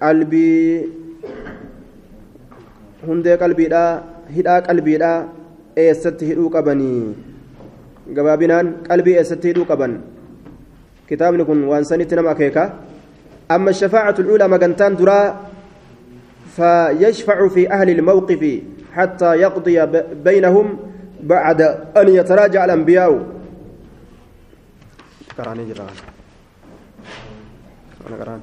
qalbii hundee qalbiidhaa hidhaa qalbiidhaa eessatti hidhuu qabanii gabaabinaan qalbii eessatti hidhuu qaban kitaabni kun waan sanitti nama akeeka أما الشفاعة الأولى مجنتان درا فيشفع في أهل الموقف حتى يقضي بينهم بعد أن يتراجع الأنبياء قراني جران أنا قران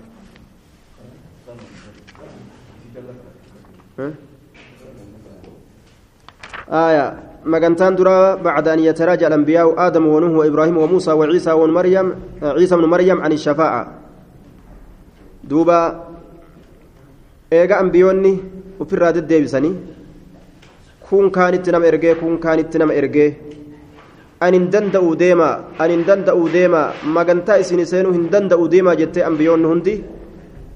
آية مجنتان درا بعد أن يتراجع الأنبياء آدم ونوح وإبراهيم وموسى وعيسى ومريم عيسى بن مريم عن الشفاعة دوبا eega ambiyoonni ofirraa deddeebisanii kun kaanitti nama ergee kun kaanitti nama ergee an hin danda'u deema an hin danda'u deema magantaa isin seenuu hin danda'u deema jettee ambiyoonni hundi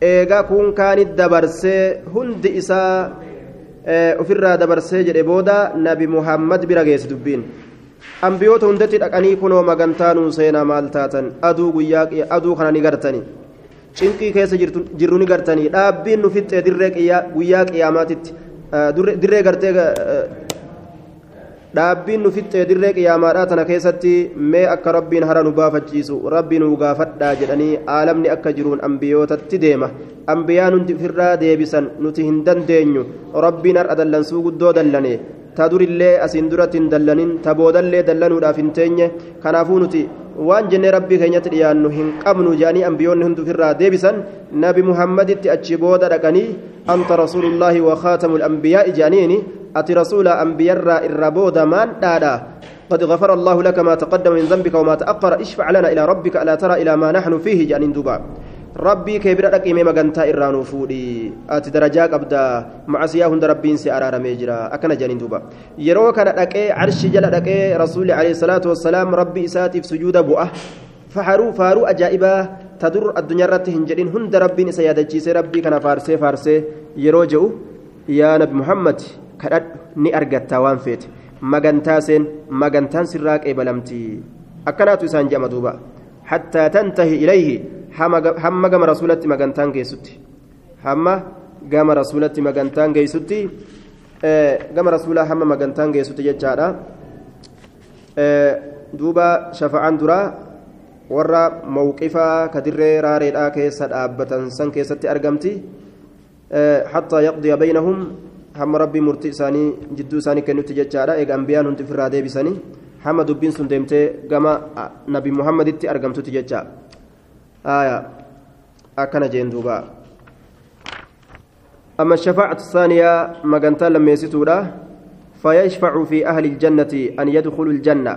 eega kun kaanit dabarsee hundi isaa ofirraa dabarsee jedhe booda nabi muhammad bira geesse dubbiin. Ambiyoota hundatti dhaqanii kunoo magantaa nuu seenaa maal taatan? Aduu guyyaa aduu kana ni gartanii cinqii keessa jirru ni gartanii dhaabbiin nu fixxee dirree guyyaa qiyaamaatitti dirree gartee dhaabbiin nu fixxee dirree qiyaamaadhaa tana keessatti mee akka rabbiin hara nu baafachiisu rabbi nu gaafadhaa jedhanii aalamni akka jiruun ambiyootatti deema ambiyaan hundi ofirraa deebisan nuti hin dandeenyu rabbiin har'a dallansuu guddoo dallane ta durillee asiin duratti hin dallanin ta boodallee dallanuudhaaf hin teenye kanaafuu nuti waan jennee rabbii keenyatti dhiyaannu hin qabnu jedhanii ambiyoonni hundi ofirraa deebisan nabi muhammaditti achi booda dhaqanii anta rasuulullaahi wa khaatamu lambiyaa'i jedhaniini rasuula ambiyarraa irra booda maan dhaadha قد غفر الله لك ما تقدم من ذنبك وما تأخر. اشفع لنا إلى ربك ألا ترى إلى ما نحن فيه جانين دوبا. ربي كبير لك إمام مغنتا إرانو فودي. أتي درجاك أبدا. معصية هند ربين سي أرار ميجرا. أكنا جانين دوبا. يرو كان لك عرش جل لك رسول عليه الصلاة والسلام. ربي إساتي في سجود بؤه فحروا فاروا أجائبا. تدر الدنيا رت هنجرين. هند ربين سيادتي سي ربي كان فارسي فارسي. يرو يا نبي محمد. كدد ني أرغتا وان فيت magantaa seen magantaan sirraa qeebalamti akkanaatu isaan jama duuba hattaa tantahi ilayhi hamma gama rasuulatti magantaan geessutti hamma gama rasuulatti magantaan geessutti gama rasuulaa hamma magantaan geessutti jechaadha duuba shafa'aan duraa warra mawqifaa kadirree raareedhaa keessa dhaabbatan san keessatti argamti hattaa yaqdiya baynahum hamma rabbii murtii isaanii jidduu isaanii kennutti jechaadha eega ambiyaan hundi ofirraa deebisanii hamma dubbiin sun deemtee gama nabi muhammaditti argamtutti jecha akkana jeen duuba أما الشفاعة الثانية مجنتا لما يسيتودا فيشفع في أهل الجنة أن يدخلوا الجنة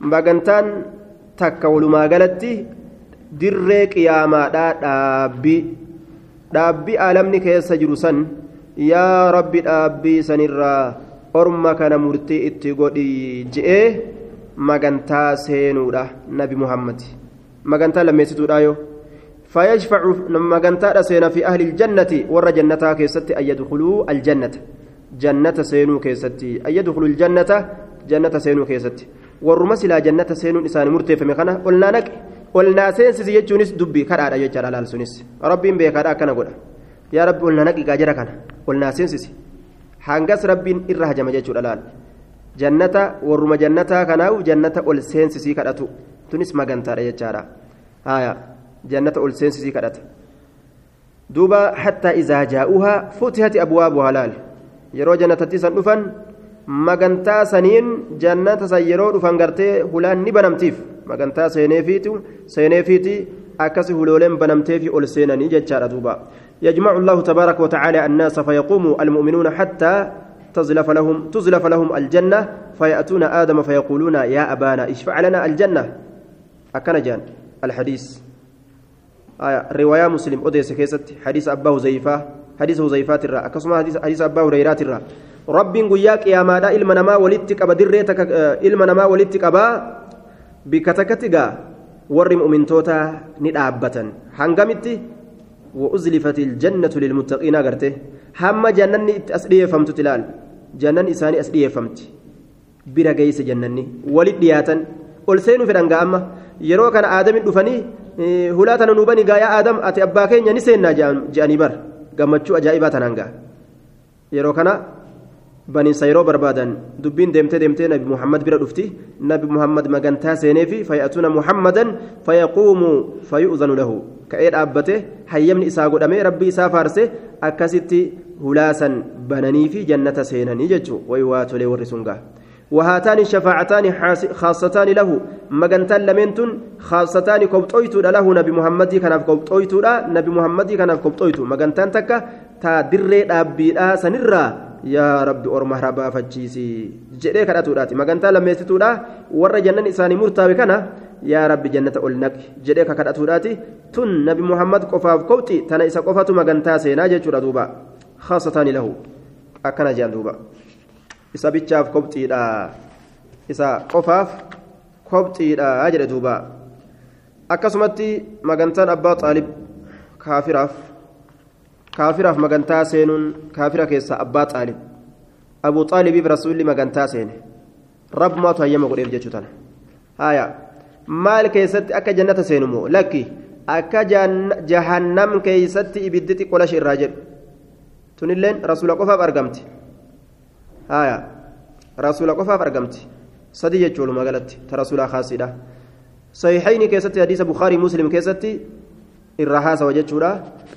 مجنتان تكول ما قالت دريك يا ما دابي دابي ألمني كيس yaa rabbi dhaabbii sanirraa orma kana murtii itti godhi je'ee magantaa seenuudha nabi muhammad magantaa lammeessituudha yoo فيشفع مغنتا سينا في أهل الجنة ور جنتا كيستي أن يدخلوا الجنة جنة سينو كيستي أن يدخلوا الجنة جنة سينو كيستي والرمس إلى جنة سينو إنسان مرتي فمخنا قلنا نك قلنا سينسي يجونس دبي كرارا يجرى لالسونس ربي بيكارا كان قولا yaa rabbi olnaa naqiqaa jira kana. Olnaa seensisi. Hangas rabbiin irra hajama jechuudha laal. Jannata warruma jannataa kanaa'u jannata ol seensisii kadhatu. Tunis magantaadha jechaadha. Haya jannata ol seensisii kadhata. Duuba hattaa izaa jaa'uhaa futihati abwaabuhaa laal. Yeroo jannatatti san dhufan magantaa saniin jannata san yeroo dhufan gartee hulaan ni banamtiif. Magantaa seeneefiitu seeneefiiti akkasi hulooleen banamteefi ol seenanii jechaadha duuba يجمع الله تبارك وتعالى الناس فيقوم المؤمنون حتى تزلف لهم تزلف لهم الجنة فيأتون آدم فيقولون يا أبانا اشفع لنا الجنة. أكن جان الحديث. آية رواية مسلم أديس كيست حديث أبا هزيفة حديث هزيفات الرا. أكسما حديث حديث أبا هريرات الرا. رب قياك يا مادا إلما نما ولدتك أبا دريتك إلما نما ولدتك أبا بكتكتك. ور مؤمن توتا ندابة هنغمتي وأزلفت الجنة للمتقين أغرته هم جنني أسديه فهمت تلال جنن walit dhiyaatan ol seenuu fedhan ga'amma yeroo kana aadamin dhufanii hulaa tana nuubani gaayaa aadam ati abbaa keenya ni seennaa je'anii bar gammachuu ajaa'ibaa tanaan gaa yeroo kana baniinsa yeroo barbaadan dubbiin deemtee deemtee nabi muhammad bira dhufti nabi muhammad magantaa seeneefi fayyatuuna muhammadan fayyaquumu fayyu'zanu lahu ka'ee dhaabbate hayyamni isaa godhamee rabbii isaa faarse akkasitti hulaasan bananii fi jannata seenanii jechuun wayi waa tolee warri sun gaa. وهاتان الشفاعتان خاصتان له مغنتان لمنتن خاصتان كوبطويتو له نبي محمد كان كوبطويتو نبي محمد كان كوبطويتو مغنتان تكا تا دري دابي سنرا يا رب أرمى ربا فجيسي جدي كداتوداتي مغنتان لميستودا ور جنن إساني مرتاوي yaa rabbi jannata ol naqi jedhee kakadhatuudhaati. Tun nabi muhammad qofaaf kobxi tana isa qofatu magantaa seenaa jechuudha duuba. Khaasataani lahu. Akkana jean duuba. Isa bichaaf kobxiidha isa qofaaf kobxiidha jedhe duuba. Akkasumatti magantaan abbaa xaalib kaafiraaf kaafiraaf magantaa seenuun kaafira keessa abbaa xaalib. Abuu xaalibiif rasuulli magantaa seene. Rabbumaatu hayyama godheef jechuu tana. Haayaa maal keessatti akka jannata seenumoo lakki akka jahannam keeysatti ibiddi xiqqolashe irraa jedhu tunilleen rasuula qofaaf argamti haya rasuula qofaaf argamti sadii jechuu walumaa galatti ta rasuulaa kaasiidha sahiixayni keessatti hadiisa bukaarii muslim keessatti irraa haasawa jechuudha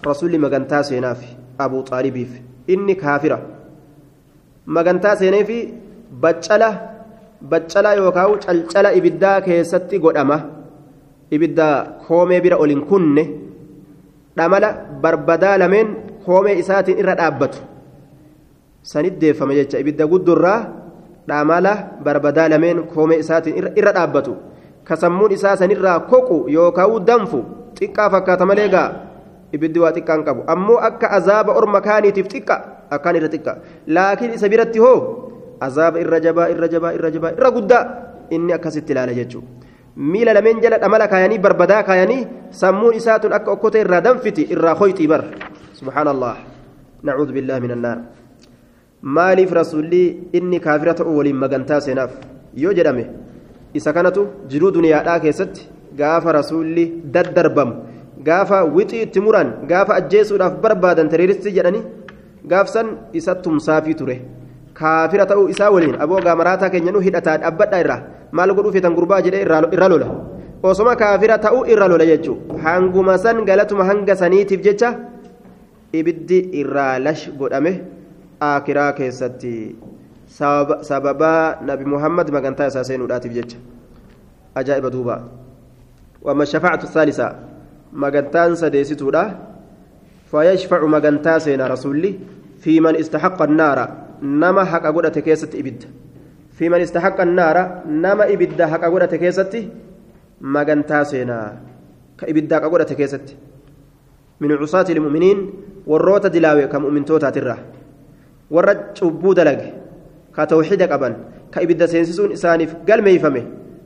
rasuulli magantaa seenaaf abuu xaalibiif inni kaafira magantaa seeneefi baccala baccala yookaan calcala ibiddaa keessatti godhama. Ibidda koomee bira olin kunne dhamala barbadaa lameen koomee isaatiin irra dhaabbatu. Sanit deeffama jecha ibidda guddurraa dhamala barbadaa lameen koomee isaatiin irra dhaabbatu. Kasammuun isaa sanirraa koqu yookaan danfu xiqqaa fakkaata malee gaa ibiddi waa xiqqaan qabu. Ammoo akka azaaba orma kaaniitiif xiqqa akkaan irra xiqqa. Laakiin isa biratti hoo azaaba irra jabaa irra jabaa irra jabaa irra guddaa inni akkasitti ilaala jechuudha miila lameen jala dhamala kaayanii barbadaa kaayanii sammuun isaatun akka okkota irraa danfiti irraa hoyxii bar subhaanallah nacuudhu billaahi min maaliif rasuulli inni kaafira ta'uu waliin magantaa seenaaf yoo jedhame isa kanatu jiruu duniyaadhaa keessatti gaafa rasuulli daddarbamu gaafa wixii itti muran gaafa ajjeesuudhaaf barbaadan tereeristii jedhanii gaafsan isa tumsaafii ture kaafira ta'uu isaa waliin aboogaa maraataa keenya nu hidhataa dhaabbadha irraa maal godhuu feetan gurbaa jedhee irra lola osoma kaafira ta'uu irra lola jechuudha hanguma san galatuma hanga saniitiif jecha ibiddi irraa lash godhame akiraa keessatti sababaa nabi muhammad magantaa isaa seenuudhaatiif jecha ajaa'iba duuba wama shafaacatu thaalisa magantaan sadeessituudha fayashfacu magantaa seena rasulli fi istaxaqa annaara nama haqa godhate keessatti ibidda fi man istaxaqa annaara nama ibidda haqa godhate keessatti magantaa seenaa ka ibidda haqa godhate keessatti min cusaati ilmu'miniin warroota dilaawe ka mu'mintootaatiirraa warra cubbuu dalage ka tawxiida qaban ka ibidda seensisuun isaaniif galmeeyfame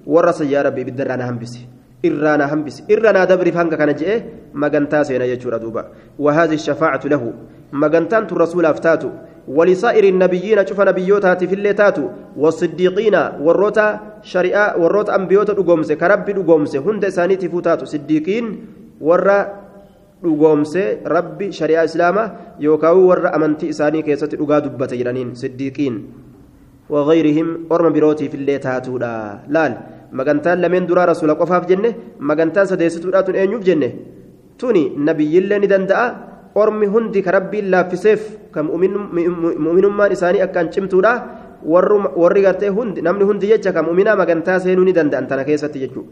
warra sayyaa rabbi ibidda irraa na hambise irraa na hambise irra naa dabriif hanga kana je'e magantaa seena jechuudha duuba wahaadhi shafaacatu lahu magantaan tun rasuulaaf taatu ولسائر النبيين شوف نبيوتها في اللي تاتو والصديقين وروتا شريعة وروتا أنبيوتا دقومس كرب دقومس هند سانيتي فوتاتو صديقين ورا dhugoomse rabbi shari'aa islaamaa yookaan warra amantii isaanii keessatti dhugaa dubbata jedhaniin siddiiqiin waghayrihim orma birootiif illee taatuudha laal magantaan lameen duraa rasuula qofaaf jenne magantaan sadeessituudha tun eenyuuf jenne tuni nabiyyillee ni danda'a ormi hundi ka rabbiin laaffiseef kan mu'minummaan isaanii akkaan cimtuudha warri gartee hundi namni hundi jecha kan mu'minaa magantaa seenuu ni danda'an tana keessatti jechuudha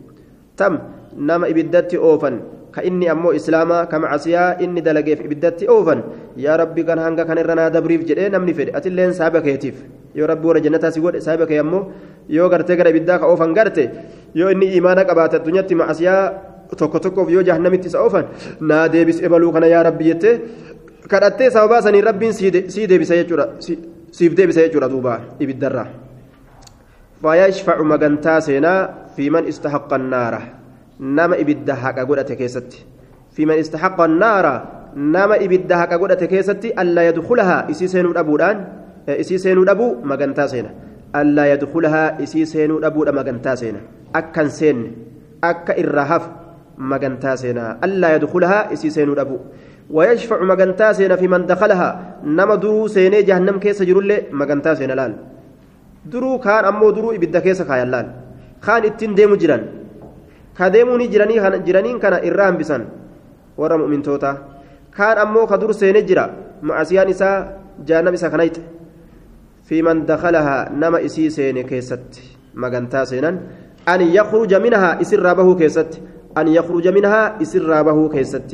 tam nama ibiddatti oofan ka inni ammoo islaamaa ka macasiyaa inni dalageef ibiddatti oofan yaa rabbi kan hanga kan irra naa dabriif jedhee namni fedhe atilleen saaba keetiif yoo rabbi warra jannataa si godhe saaba kee ammoo yoo gartee gara ibiddaa ka oofan garte yoo inni imaana qabaate addunyaatti macasiyaa tokko tokkoof yoo jahannamitti isa oofan naa deebis ebaluu kana yaa rabbi jettee kadhattee sababaa saniin rabbiin sii deebisa jechuudha siif deebisa jechuudha duuba ibiddarraa fayashfacu magantaa seenaa fi man istahaqqa annaara nama ibidda haqa godhate keessatti fi man istahaqqa annaara nama ibidda haqa godhate keessatti allaa yadkulahaa isii seenuu dhabuudhaan isii seenuu dhabuu magantaa seena allaa yadkulahaa isii seenuu dhabuudha magantaa seena akkan seenne akka irraa hafu مغنتا سينا ألا يدخلها إسي سينو أبو ويشفع مغنتا سينا في من دخلها نما درو سيني جهنم كيس جرول مغنتا سينا لال درو كان أمو درو إبدا كيس خايا لال خان اتين ديمو جران كديموني جراني جرانين كان إرام بسان ورا مؤمن توتا كان أمو كدر سيني جرا معسيان إسا جهنم إسا خنايت في من دخلها نما إسي سيني كيست مغنتا سينا أن يخرج منها إسر رابه كيست أن يخرج منها إسر رابه كيست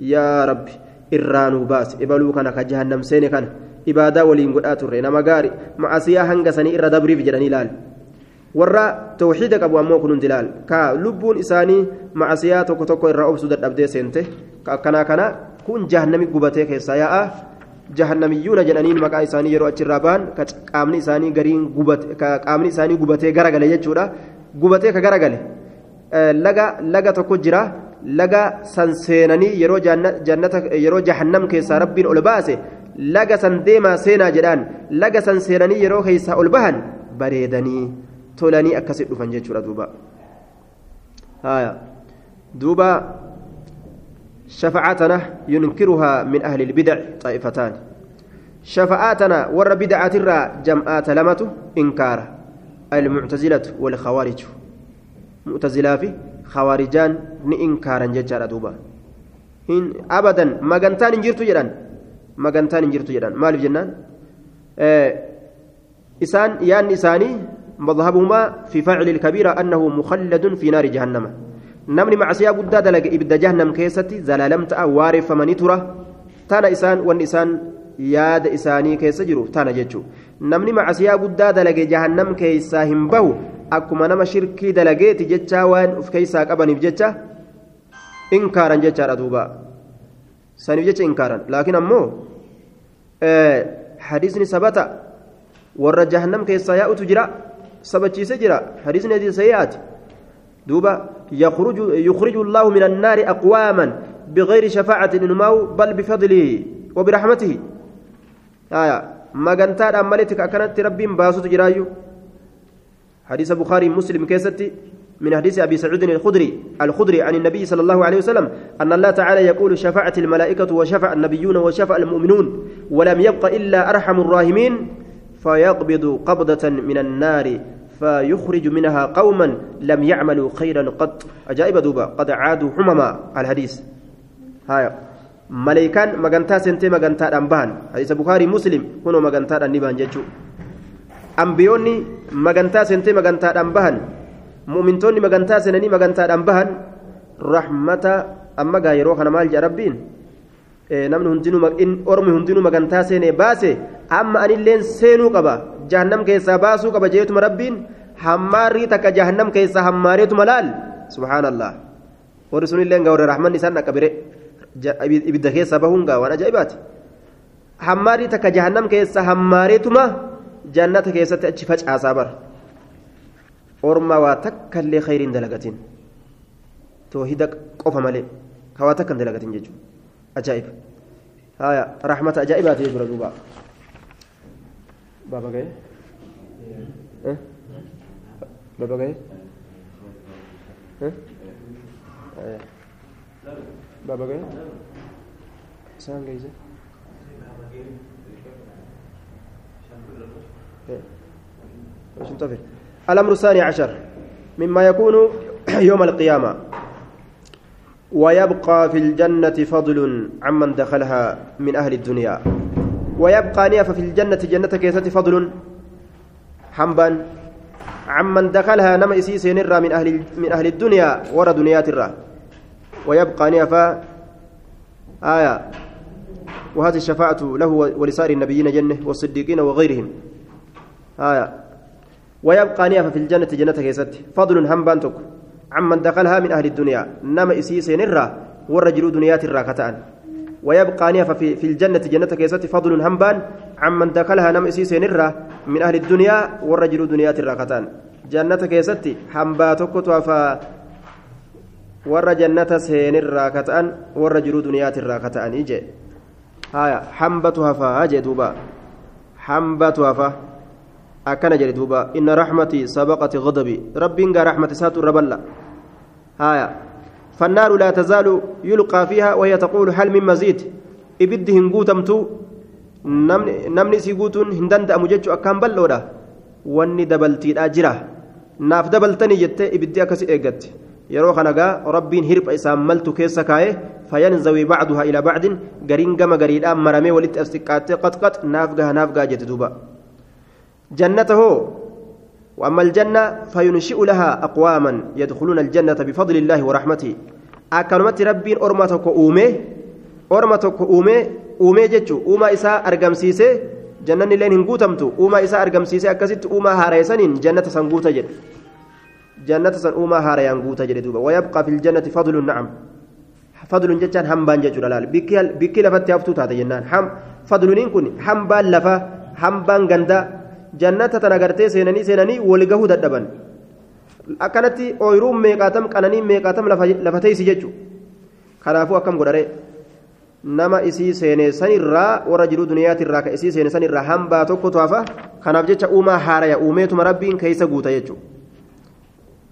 يا رب إرانو باس إبلو كان كجهنم سيني كان إبادة ولين قد آتوري نما غاري معسيا هنغسني إرى دبري في جراني لال warra tawxiida qabu ammoo kun hundi laal ka lubbuun isaanii macasiyaa tokko tokko irraa obsu dadhabdee seente ka akkanaa kana kun jahannami gubatee keessaa yaa'a jahannamiyyuuna jedhaniin maqaa isaanii yeroo achirraa ba'an ka qaamni isaanii gariin gubate ka qaamni isaanii gubatee garagale jechuudha gubatee ka garagale laga laga tokko jira laga san seenanii yeroo jannata yeroo jahannam keessaa rabbiin ol baase laga san deemaa seenaa jedhaan laga san seenanii yeroo keessaa ol bahan bareedanii tolanii akkasit dhufan jechuudha duuba duuba شفاعتنا ينكرها من أهل البدع طائفتان شفاعتنا ور بدعة الرا جمعات لمته إنكار المعتزلة والخوارج معتزلة في خوارجان نإنكارا ججارة دوبا إن أبدا مغنتان انجرتو جدان مغنتان انجرتو جدان مالف جنان آه إسان يان إساني مذهبهما في فعل الكبيرة أنه مخلد في نار جهنم نمني معصية قد دلق إبدا جهنم كيستي زلالمت أوارف فمن ترى تانا إسان والنسان ياد إساني كيس جرو تانا جتشو نمني معصية قد دلق جهنم كيسا همبه دلقيت جتشا وان أف كيسا قبني بجتشا إنكارا جتشا ردوبا سنف جتشا إنكارا لكن أمو آه حديثني ثبت ور جهنم كيسا يأتو جرا سبتشيس جرا حديثني هذه سيئات دوبا يخرج يخرج الله من النار أقواما بغير شفاعة إنماو بل بفضله وبرحمته آية ما قنتار أمالتك أكنت ربي باسط جرايو حديث بخاري مسلم كيستي من حديث أبي سعود الخدري الخدري عن النبي صلى الله عليه وسلم أن الله تعالى يقول شفاعة الملائكة وشفع النبيون وشفع المؤمنون ولم يبق إلا أرحم الراحمين فيقبض قبضة من النار فيخرج منها قوما لم يعملوا خيرا قط. أجائب دوبا قد عادوا حمما. الحديث. هاي ملائكان مغنتا سنتي مغنتا أنبان حديث بخاري مسلم هنا مغنتا أنبان جتشو أنبيوني مغنتا سنتي مغنتا أنبان مؤمنتوني مغنتا سنني مغنتا أنبان رحمة أما غايرو خنا مال جربين namni hundinuu ormi hundinuu magantaa seenee baase amma anilleen seenuu qaba jahannam keessaa baasuu qaba jeetuma rabbiin hammaarrii takka jahannam keessaa hammaareetuma laal subhaanallah warri sunillee gaa warra rahmanni isaan dhaqa ibidda keessaa bahuun gaa waan ajaa'ibaati hammaarrii takka jahannam keessaa hammaareetuma jannata keessatti achi facaasaa bara orma waa takka illee khayriin dalagatiin toohida qofa malee ka waa takka hin dalagatiin jechuudha ajaa'ib haya rahmata ajaa'ibaati jechuudha duuba بابا جاي ها بابا جاي ها بابا جاي الأمر الثاني عشر. مما يكون يوم القيامة. ويبقى في الجنة فضل عمن دخلها من أهل الدنيا. ويبقى نيف في الجنة جنة كيسة فضل. حنبا عمن دخلها نما إسي سينرا من أهل من أهل الدنيا ورا دنيا ترى. ويبقى نيف آية. وهذه الشفاعة له ولسائر النبيين جنة والصديقين وغيرهم. آية. ويبقى نيف في الجنة جنة كيسة فضل حنبان تك. عمن دخلها من أهل الدنيا. نما إسي سينرا ورا جلو دنيا ترى كتأن. ويبقى نيف في, في الجنة جنة كيست. فضل همبان. عمن دخلها نم إسي سينرة من أهل الدنيا. والرجل دنيا الراكتان جنة كيست. همبا تكتوا فا ور جنة سينرة كتأن. والرجل دنيا الراكتان إجي. هايا حنبتها فا أجي دوبا. حنبتها فا أكن جري دوبا إن رحمتي سبقت غضبي ربي رحمتي ساتو ربلا هايا فالنار لا تزال يلقى فيها وهي تقول هل من مزيد إبد هنقوتمتو namni si guutuun hin danda'amu jechuu akkaan bal'oodha wanni dabaltiidhaa jira naaf dabaltanii jettee ibiddi akkasi eeggatti yeroo kanagaa rabbiin hirpha isaan maltu keessa kaa'ee fayanzawii bacduhaa ilaa bacdin gariin gama gariidhaan maramee walitti as xiqqaattee qaxqax naaf gaha naaf gaha jette duuba hoo وأما الجنة فينشئ لها أقواما يدخلون الجنة بفضل الله ورحمته أكرمت ربي أرمتك أومي أرمتك uumee jechuun uumaa isaa argamsiisee jannanni illee hin guutamtu uumaa isaa argamsiisee akkasitti uumaa haareessaniin jannata san guuta jedhe jannata san uumaa haarayaan guuta jedhe duuba wayabqaa fil jannati fadluun nacam fadluun jechaan hambaan jechuudha laal bikki lafatti haftuu taate jennaan fadluuniin kun hambaan lafa hambaan gandaa jannata tana gartee seenanii seenanii walgahuu dadhaban akkanatti ooyiruun meeqaatam qananiin meeqaatam lafa teessi jechuudha kanaafuu akkam godharee. nama isii seene sanirraa warra jiru duniyaatirraa ka isii seene sanirraa hambaa tokkotu hafa kanaaf jecha uumaa haaraya uumeetuma rabbiin keeysa guuta jechuudha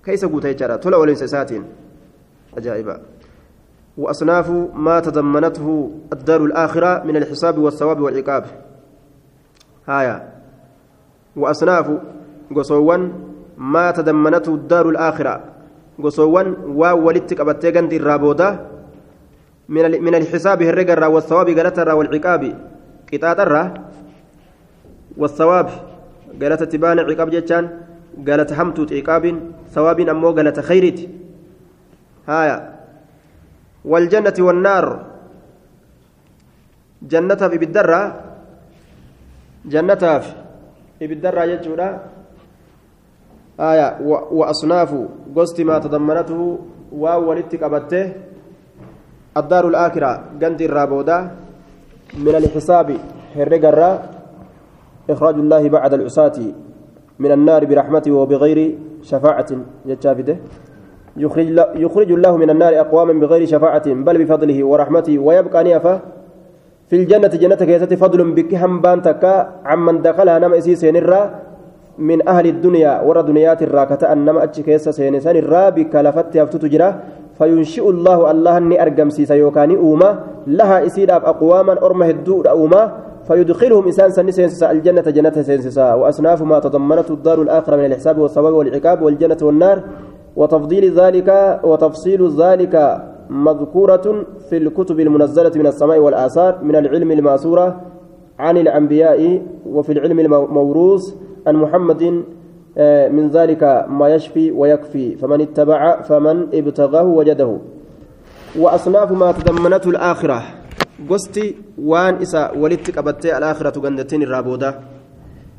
keeysa guuta jechaadha tola olinsa isaatiin ajaa'iba وأصناف ما تضمنته الدار الآخرة من الحساب والثواب والعقاب هايا وأصناف قصوان ما تضمنته الدار الآخرة. قصوان وولدتك أبتغن دي الرابودا من الحساب هرجر والثواب قالت والعقاب. قطات الرا والثواب. قالت تبان عقاب جتان قالت همتوت عقاب. ثواب أمو قالت خيرت. هايا. والجنة والنار. جنة بالدرة. جنة في بالدرة جتودا آية وأصناف قصت ما تضمنته واو ولدتك أبته الدار الآخرة قند الرابودا من الحساب هرقرا إخراج الله بعد العصاة من النار برحمته وبغير شفاعة يتشافده يخرج, يخرج الله من النار أقواما بغير شفاعة بل بفضله ورحمته ويبقى نيافة في الجنة جنة كيست فضل بك هنبان تكا عمن دخلها نم إسي سينرا من أهل الدنيا ورا دنيات الراكة أنما أتش كيس سينسان الرا. بك لفت جرا. فينشئ الله الله ني أرقم سيسا يوكاني أوما. لها إسيداب أقواما أرمه الدور أوما. فيدخلهم إنسان سنسا الجنة جنة سنسا وأصناف ما تضمنته الدار الآخرة من الحساب والثواب والعقاب والجنة والنار. وتفضيل ذلك وتفصيل ذلك مذكورة في الكتب المنزلة من السماء والآثار من العلم الماسورة عن الأنبياء وفي العلم الموروث عن محمد آه، من ذلك ما يشفي ويكفي. فمن اتبع فمن ابتغاه وجده. وأصناف ما تضمنته الآخرة. قستي وان إسا ولدتك أبتي الآخرة قندتين الرابودة.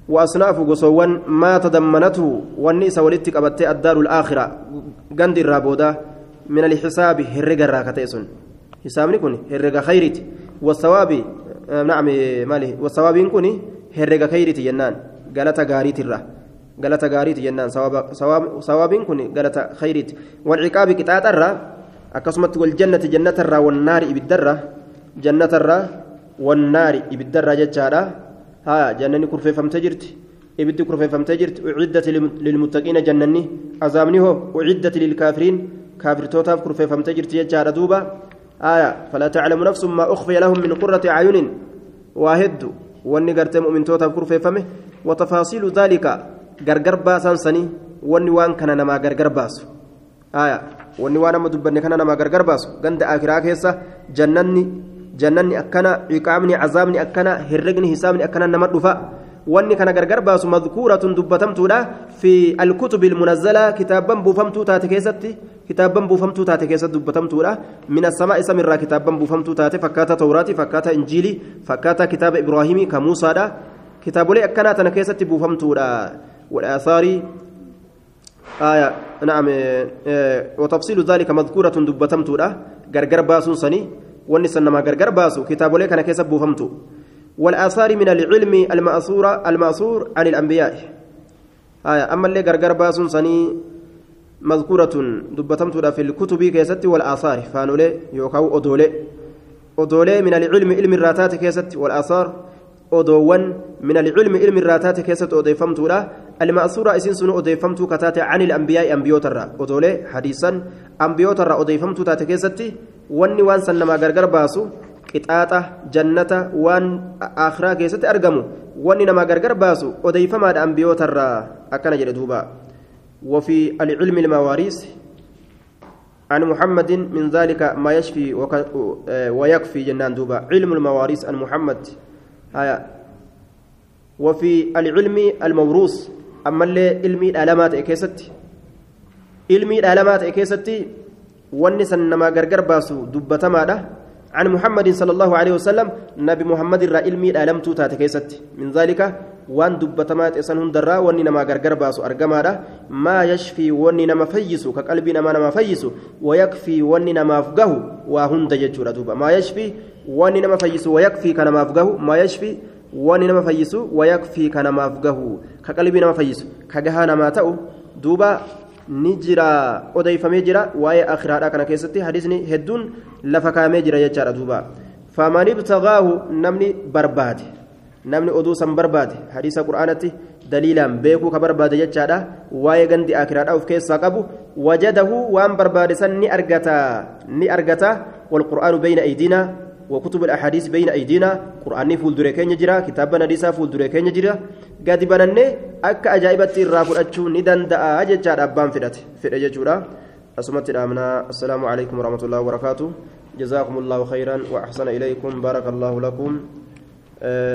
وأصناف قصوان ما تضمنته والنساء ولدتك أبتي الدار الآخرة. قند الرابودة. من الحساب هرق الراكتيسون حسابني كوني هرق خيرت والثواب آه، نعم مالي. والثواب كوني هرق خيرت جنان. قالت غاريت الرا. قالت غاريت جنان. ثواب كوني قالت خيرت والعقاب قطعت الرا أكسمت والجنة جنة الرا والنار إبدرة. جنة الرا والنار إبدرة جتشارا ها جنني كرفي فمتجرت إبد كرفي فمتجرت أعدت للمتقين جنني. أزامني هو. أعدت للكافرين. كافر توتاف كرفي فمتجرت جتشارا دوبا. آية فلا تعلم نفس ما أخفي لهم من قرة أعين. واحد واني قرت مؤمن توتاف كرفي فمه وتفاصيل ذلك غرغر باسان سني. واني وان كان نما غرغر باسو. آية واني وأنا مدبني كان نما غرغر باسو. غند آخرا كيسا جنني جنني أكنا عقامني عذابني أكنا هرقني حسابني أكنا نما دفا. واني كان غرغر باسو مذكورة دبتمتودا في الكتب المنزلة كتابا بوفمتو تاتي كيستي كتابا بوفمتو تاتي كيست دبتمتودا من السماء سمرا كتابا بوفمتو تاتي فكاتا توراتي فكاتا إنجيلي فكاتا كتاب إبراهيمي كموسى دا kitaabolee akkanaa tana keessatti buufamtuudha. والآثار آية نعم وتفصيل ذلك مذكورة دبتمتودا غرغر باسو سني ونسن ما غرغر باسو كتابولي كان كيسب بوفمتو والآثار من العلم المأثور المأثور عن الأنبياء آية أما اللي غرغر باسو سني مذكورة دبتمتودا في الكتب كيست والآثار فانولي يوكاو أدولي أدولي من العلم علم الراتات كيست والآثار min alcilmi ilmi irraa taate keessatti odeeffamtuudha alma'suura isin sun odeeffamtuu kataate can ilambiyaai ambiyootarra odoolee hadiisan ambiyootarra odeeffamtuu taate keessatti wanni waan san namaa gargar baasu qixaaxa jannata waan akhiraa keessatti argamu wanni namaa gargar baasu odeeffamaadha ambiyootarra akkana jedhe duuba. وفي العلم المواريث عن محمد من ذلك ما يشفي ويكفي جنان دوبا علم المواريث عن محمد هيا وفي العلم الموروث أما اللي علمي العلامات إكيست علمي العلامات إكيست ونسن نما غرغر باسو دبتما عن محمد صلى الله عليه وسلم نبي محمد را علمي العلم توتا تكيست من ذلك waan dubbatamaa xeessan hundarraa wanni namaa gargar baasu argamaadha maa yashfii wanni nama fayyisu ka qalbii namaa nama fayyisu wayakfii wanni namaaf gahu waa hunda jechuudha duuba maa yashfii wanni nama fayyisu wayakfii ka namaaf gahu maa yashfii wanni nama fayyisu wayakfii ka namaaf gahu ka qalbii nama ni jira odeeffamee jira waa'ee akhiraadhaa kana keessatti hadisni hedduun lafa kaamee jira jechaadha duuba faman ibtagaahu namni barbaade namni oduu san barbaade hadiisa qur'aanatti daliilaan beekuu ka barbaade jechaadha waa'ee gandi akiraadha of keessaa qabu wajadahu waan barbaade san ni argata ni argata walqur'aanu bayna aydina وكتب الأحاديث بين أيدينا. قرآن فول دري كين جرا كتاب نديسا فول دري كين جرا قد بنني أك أجائبت الرافل أتشو ندن دا أججار أبان فدت فدت جورا أسمت الأمنا. السلام عليكم ورحمة الله وبركاته. جزاكم الله خيرا وأحسن إليكم. بارك الله لكم. أه